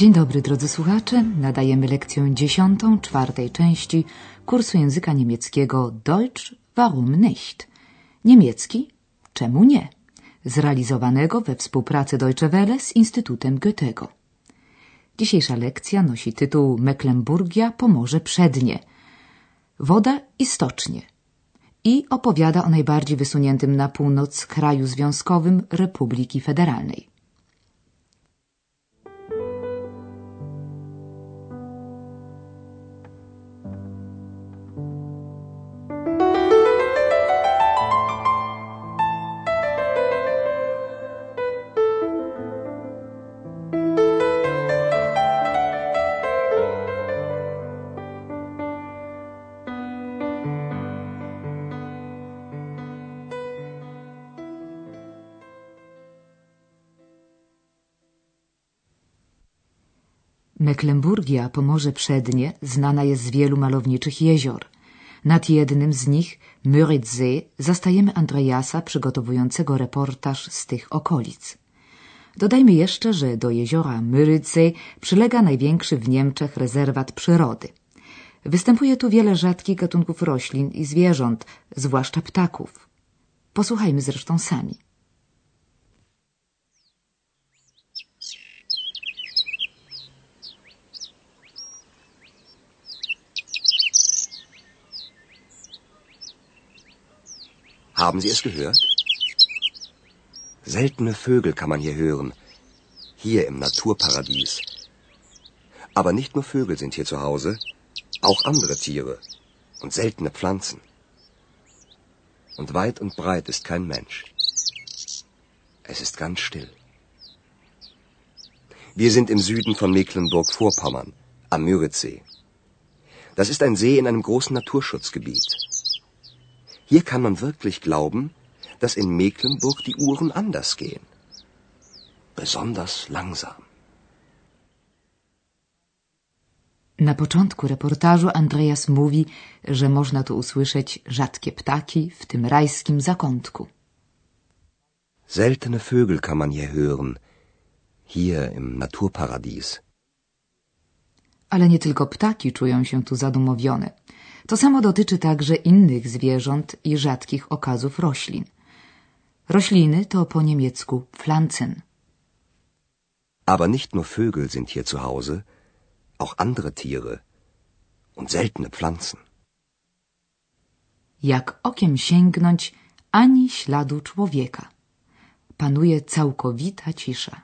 Dzień dobry drodzy słuchacze, nadajemy lekcję dziesiątą, czwartej części kursu języka niemieckiego Deutsch warum nicht? Niemiecki czemu nie? Zrealizowanego we współpracy Deutsche Welle z Instytutem Goethego. Dzisiejsza lekcja nosi tytuł Mecklenburgia pomoże przednie. Woda i stocznie. I opowiada o najbardziej wysuniętym na północ kraju związkowym Republiki Federalnej. Mecklenburgia, Pomorze Przednie, znana jest z wielu malowniczych jezior. Nad jednym z nich, Müritzsee, zastajemy Andreasa przygotowującego reportaż z tych okolic. Dodajmy jeszcze, że do jeziora Müritzsee przylega największy w Niemczech rezerwat przyrody. Występuje tu wiele rzadkich gatunków roślin i zwierząt, zwłaszcza ptaków. Posłuchajmy zresztą sami. Haben Sie es gehört? Seltene Vögel kann man hier hören. Hier im Naturparadies. Aber nicht nur Vögel sind hier zu Hause, auch andere Tiere und seltene Pflanzen. Und weit und breit ist kein Mensch. Es ist ganz still. Wir sind im Süden von Mecklenburg-Vorpommern, am Müritzsee. Das ist ein See in einem großen Naturschutzgebiet. Hier kann man wirklich glauben, dass in Mecklenburg die Uhren anders gehen. Besonders langsam. Na początku reportażu Andreas mówi, że można tu usłyszeć rzadkie ptaki w tym rajskim zakątku. Seltene Vögel kann man hier hören, hier im Naturparadies. Ale nie tylko ptaki czują się tu zadumowione. To samo dotyczy także innych zwierząt i rzadkich okazów roślin. Rośliny to po niemiecku Pflanzen. Aber nicht nur Vögel sind hier zu Hause, auch andere Tiere und seltene Pflanzen. Jak okiem sięgnąć, ani śladu człowieka. Panuje całkowita cisza.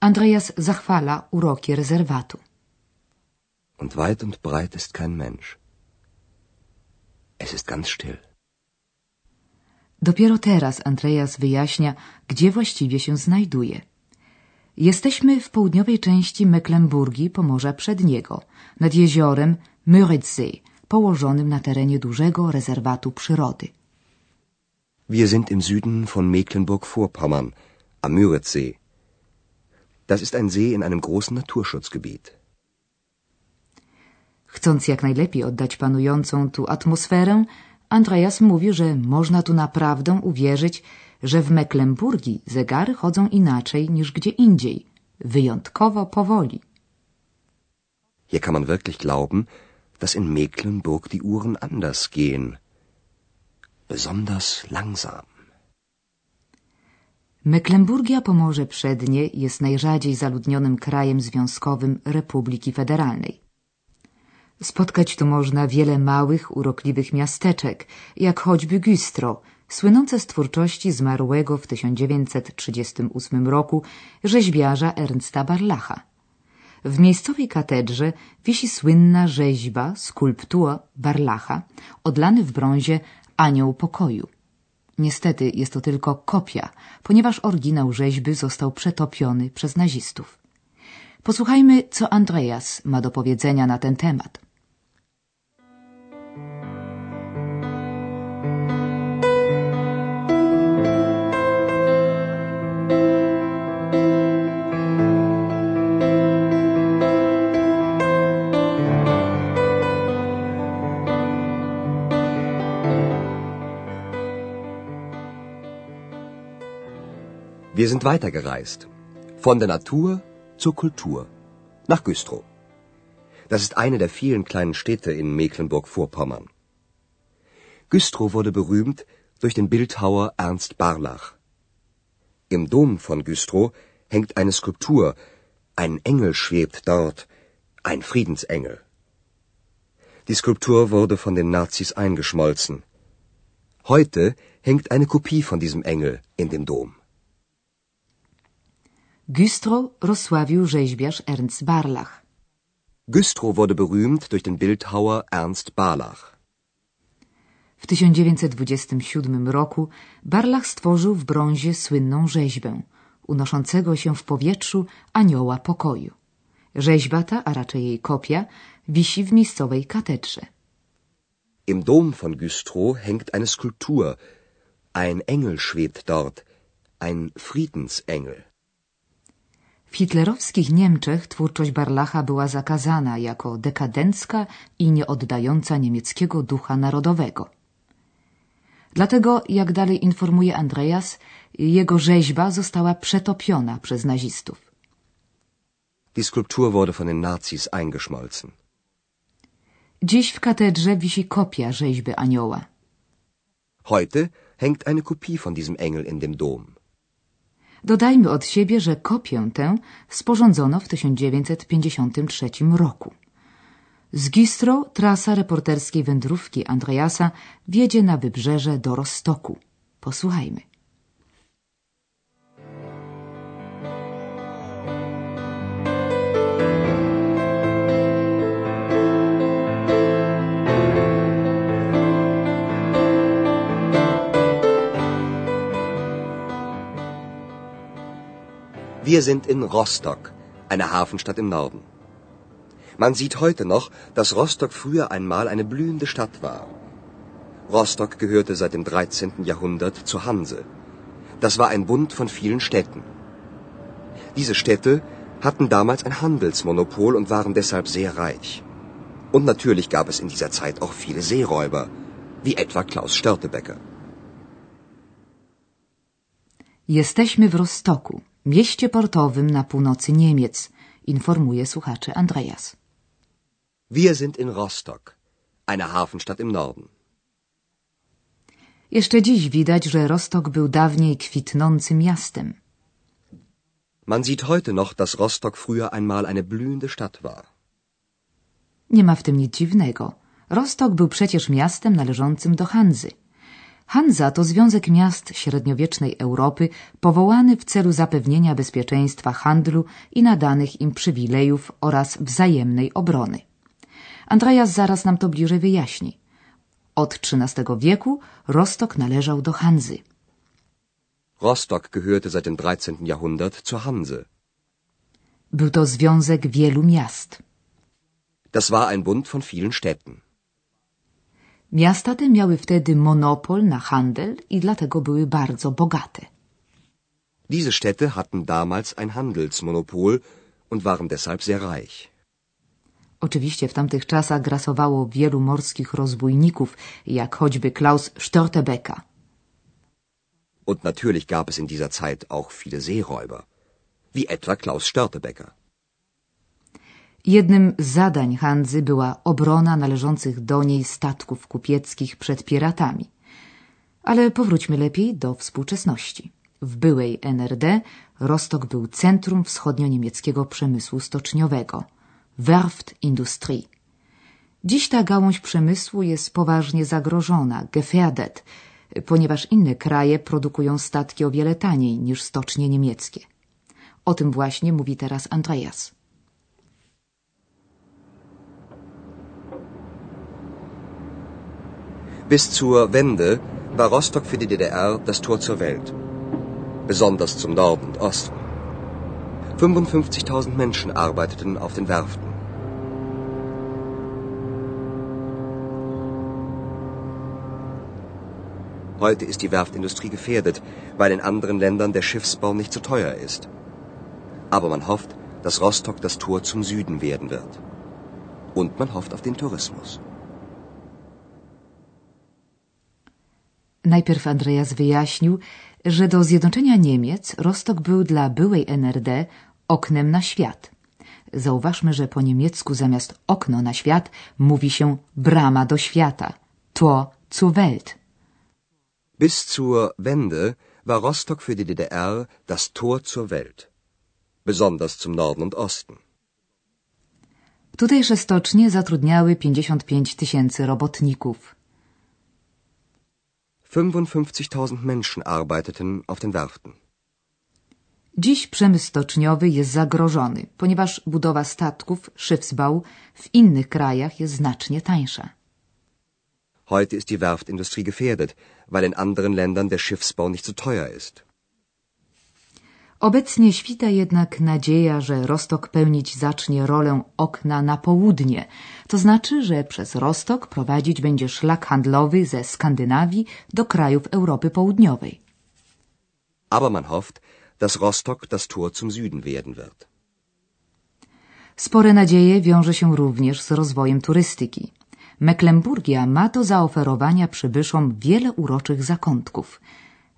Andreas zachwala uroki rezerwatu. Und weit und breit ist kein Mensch. Es ist ganz still. Dopiero teraz Andreas wyjaśnia, gdzie właściwie się znajduje. Jesteśmy w południowej części Mecklenburgii, Pomorza Przedniego, nad jeziorem Müritzsee, położonym na terenie dużego rezerwatu przyrody. Wir sind im Süden von Mecklenburg-Vorpommern, am Müritzsee. Das ist ein See in einem großen Naturschutzgebiet. Chcąc jak najlepiej oddać panującą tu atmosferę, Andreas mówi, że można tu naprawdę uwierzyć, że w Mecklenburgii zegary chodzą inaczej niż gdzie indziej, wyjątkowo powoli. Hier kann man wirklich glauben, dass in Mecklenburg die Uhren anders gehen. Besonders langsam. Mecklenburgia Pomorze Przednie jest najrzadziej zaludnionym krajem związkowym Republiki Federalnej. Spotkać tu można wiele małych, urokliwych miasteczek, jak choćby Güstrow, słynące z twórczości zmarłego w 1938 roku rzeźbiarza Ernsta Barlacha. W miejscowej katedrze wisi słynna rzeźba, skulptura Barlacha, odlany w brązie anioł pokoju. Niestety jest to tylko kopia, ponieważ oryginał rzeźby został przetopiony przez nazistów. Posłuchajmy, co Andreas ma do powiedzenia na ten temat. Sind weitergereist. Von der Natur zur Kultur. Nach Güstrow. Das ist eine der vielen kleinen Städte in Mecklenburg-Vorpommern. Güstrow wurde berühmt durch den Bildhauer Ernst Barlach. Im Dom von Güstrow hängt eine Skulptur. Ein Engel schwebt dort, ein Friedensengel. Die Skulptur wurde von den Nazis eingeschmolzen. Heute hängt eine Kopie von diesem Engel in dem Dom. Güstrow rozsławił rzeźbiarz Ernst Barlach. Güstrow wurde berühmt durch den Bildhauer Ernst Barlach. W 1927 roku Barlach stworzył w brązie słynną rzeźbę, unoszącego się w powietrzu anioła pokoju. Rzeźba ta, a raczej jej kopia, wisi w miejscowej katedrze. Im Dom von Güstrow hängt eine Skulptur. Ein Engel schwebt dort, ein Friedensengel. Hitlerowskich Niemczech twórczość Barlacha była zakazana jako dekadencka i nieoddająca niemieckiego ducha narodowego. Dlatego, jak dalej informuje Andreas, jego rzeźba została przetopiona przez nazistów. Die Skulptur wurde von den Nazis eingeschmolzen. Dziś w katedrze wisi kopia rzeźby anioła. Heute hängt eine Kopie von diesem Engel in dem Dom. Dodajmy od siebie, że kopię tę sporządzono w 1953 roku. Z Gistro trasa reporterskiej wędrówki Andreasa wiedzie na wybrzeże do Rostoku. Posłuchajmy. Wir sind in Rostock, einer Hafenstadt im Norden. Man sieht heute noch, dass Rostock früher einmal eine blühende Stadt war. Rostock gehörte seit dem 13. Jahrhundert zur Hanse. Das war ein Bund von vielen Städten. Diese Städte hatten damals ein Handelsmonopol und waren deshalb sehr reich. Und natürlich gab es in dieser Zeit auch viele Seeräuber, wie etwa Klaus Störtebecker. Jesteśmy w Rostoku, mieście portowym na północy Niemiec, informuje słuchaczy Andreas. Wir sind in Rostock, einer Hafenstadt im Norden. Jeszcze dziś widać, że Rostok był dawniej kwitnącym miastem. Man sieht heute noch, dass Rostock früher einmal eine blühende Stadt war. Nie ma w tym nic dziwnego. Rostok był przecież miastem należącym do Hanzy. Hanza to związek miast średniowiecznej Europy powołany w celu zapewnienia bezpieczeństwa handlu i nadanych im przywilejów oraz wzajemnej obrony. Andreas zaraz nam to bliżej wyjaśni. Od XIII wieku Rostok należał do Hanzy. Rostock gehörte seit dem 13. Jahrhundert zur Hanse. Był to związek wielu miast. Das war ein Bund von vielen Städten. Miasta te miały wtedy monopol na handel i dlatego były bardzo bogate. Diese Städte hatten damals ein Handelsmonopol und waren deshalb sehr reich. Oczywiście w tamtych czasach grasowało wielu morskich rozbójników, jak choćby Klaus Störtebeker. Und natürlich gab es in dieser Zeit auch viele Seeräuber, wie etwa Klaus Störtebeker. Jednym z zadań Hanzy była obrona należących do niej statków kupieckich przed piratami. Ale powróćmy lepiej do współczesności. W byłej NRD Rostok był centrum wschodnio-niemieckiego przemysłu stoczniowego – Werftindustrie. Dziś ta gałąź przemysłu jest poważnie zagrożona, gefährdet, ponieważ inne kraje produkują statki o wiele taniej niż stocznie niemieckie. O tym właśnie mówi teraz Andreas. Bis zur Wende war Rostock für die DDR das Tor zur Welt. Besonders zum Norden und Osten. 55.000 Menschen arbeiteten auf den Werften. Heute ist die Werftindustrie gefährdet, weil in anderen Ländern der Schiffsbau nicht so teuer ist. Aber man hofft, dass Rostock das Tor zum Süden werden wird. Und man hofft auf den Tourismus. Najpierw Andreas wyjaśnił, że do zjednoczenia Niemiec Rostok był dla byłej NRD oknem na świat. Zauważmy, że po niemiecku zamiast okno na świat mówi się brama do świata. Tor zur Welt. Bis zur Wende war Rostock für die DDR das Tor zur Welt. Besonders zum Norden und Osten. Tutejsze stocznie zatrudniały 55 tysięcy robotników. 55.000 Menschen arbeiteten auf den Werften. Dziś przemysł stoczniowy jest zagrożony, ponieważ budowa statków, Schiffsbau, w innych krajach jest znacznie tańsza. Heute ist die Werftindustrie gefährdet, weil in anderen Ländern der Schiffsbau nicht so teuer ist. Obecnie świta jednak nadzieja, że Rostok pełnić zacznie rolę okna na południe. To znaczy, że przez Rostok prowadzić będzie szlak handlowy ze Skandynawii do krajów Europy Południowej. Aber man hofft, dass Rostock das Tor zum Süden werden wird. Spore nadzieje wiąże się również z rozwojem turystyki. Mecklenburgia ma do zaoferowania przybyszom wiele uroczych zakątków,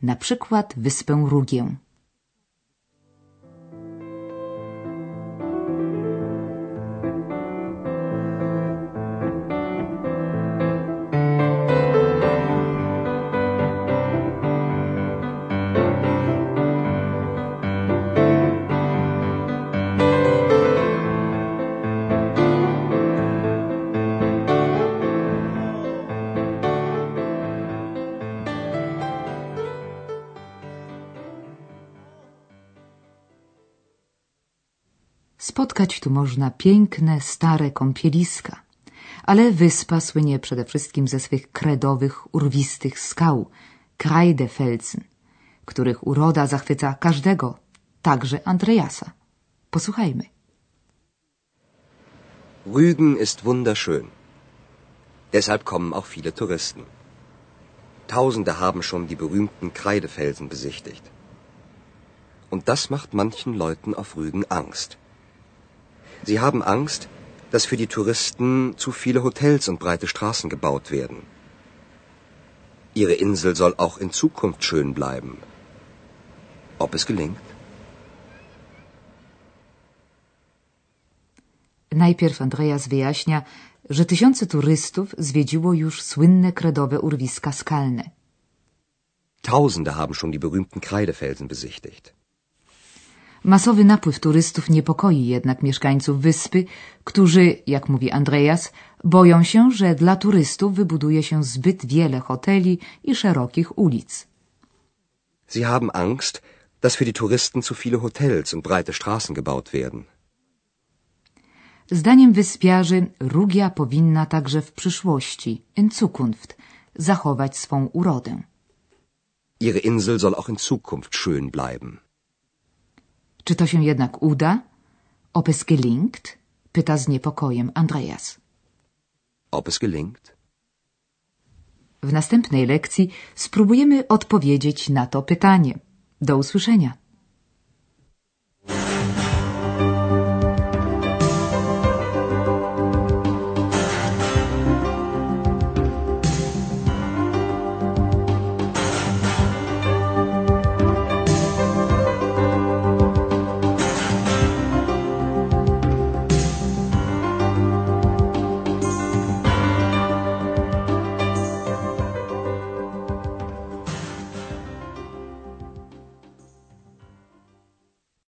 na przykład wyspę Rugię. Spotkać tu można piękne, stare kąpieliska. Ale wyspa słynie przede wszystkim ze swych kredowych, urwistych skał, Kreidefelsen, których uroda zachwyca każdego, także Andreasa. Posłuchajmy. Rügen ist wunderschön. Deshalb kommen auch viele Touristen. Tausende haben schon die berühmten Kreidefelsen besichtigt. Und das macht manchen Leuten auf Rügen Angst. Sie haben Angst, dass für die Touristen zu viele Hotels und breite Straßen gebaut werden. Ihre Insel soll auch in Zukunft schön bleiben. Ob es gelingt? Najpierw Andreas wyjaśnia, że tysiące turystów zwiedziło już słynne kredowe urwiska skalne. Tausende haben schon die berühmten Kreidefelsen besichtigt. Masowy napływ turystów niepokoi jednak mieszkańców wyspy, którzy, jak mówi Andreas, boją się, że dla turystów wybuduje się zbyt wiele hoteli i szerokich ulic. Sie haben Angst, dass für die Touristen zu viele Hotels und breite Straßen gebaut werden. Zdaniem wyspiarzy Rugia powinna także w przyszłości, in Zukunft, zachować swą urodę. Ihre Insel soll auch in Zukunft schön bleiben. Czy to się jednak uda? Ob es gelingt? Pyta z niepokojem Andreas. Ob es gelingt? W następnej lekcji spróbujemy odpowiedzieć na to pytanie. Do usłyszenia.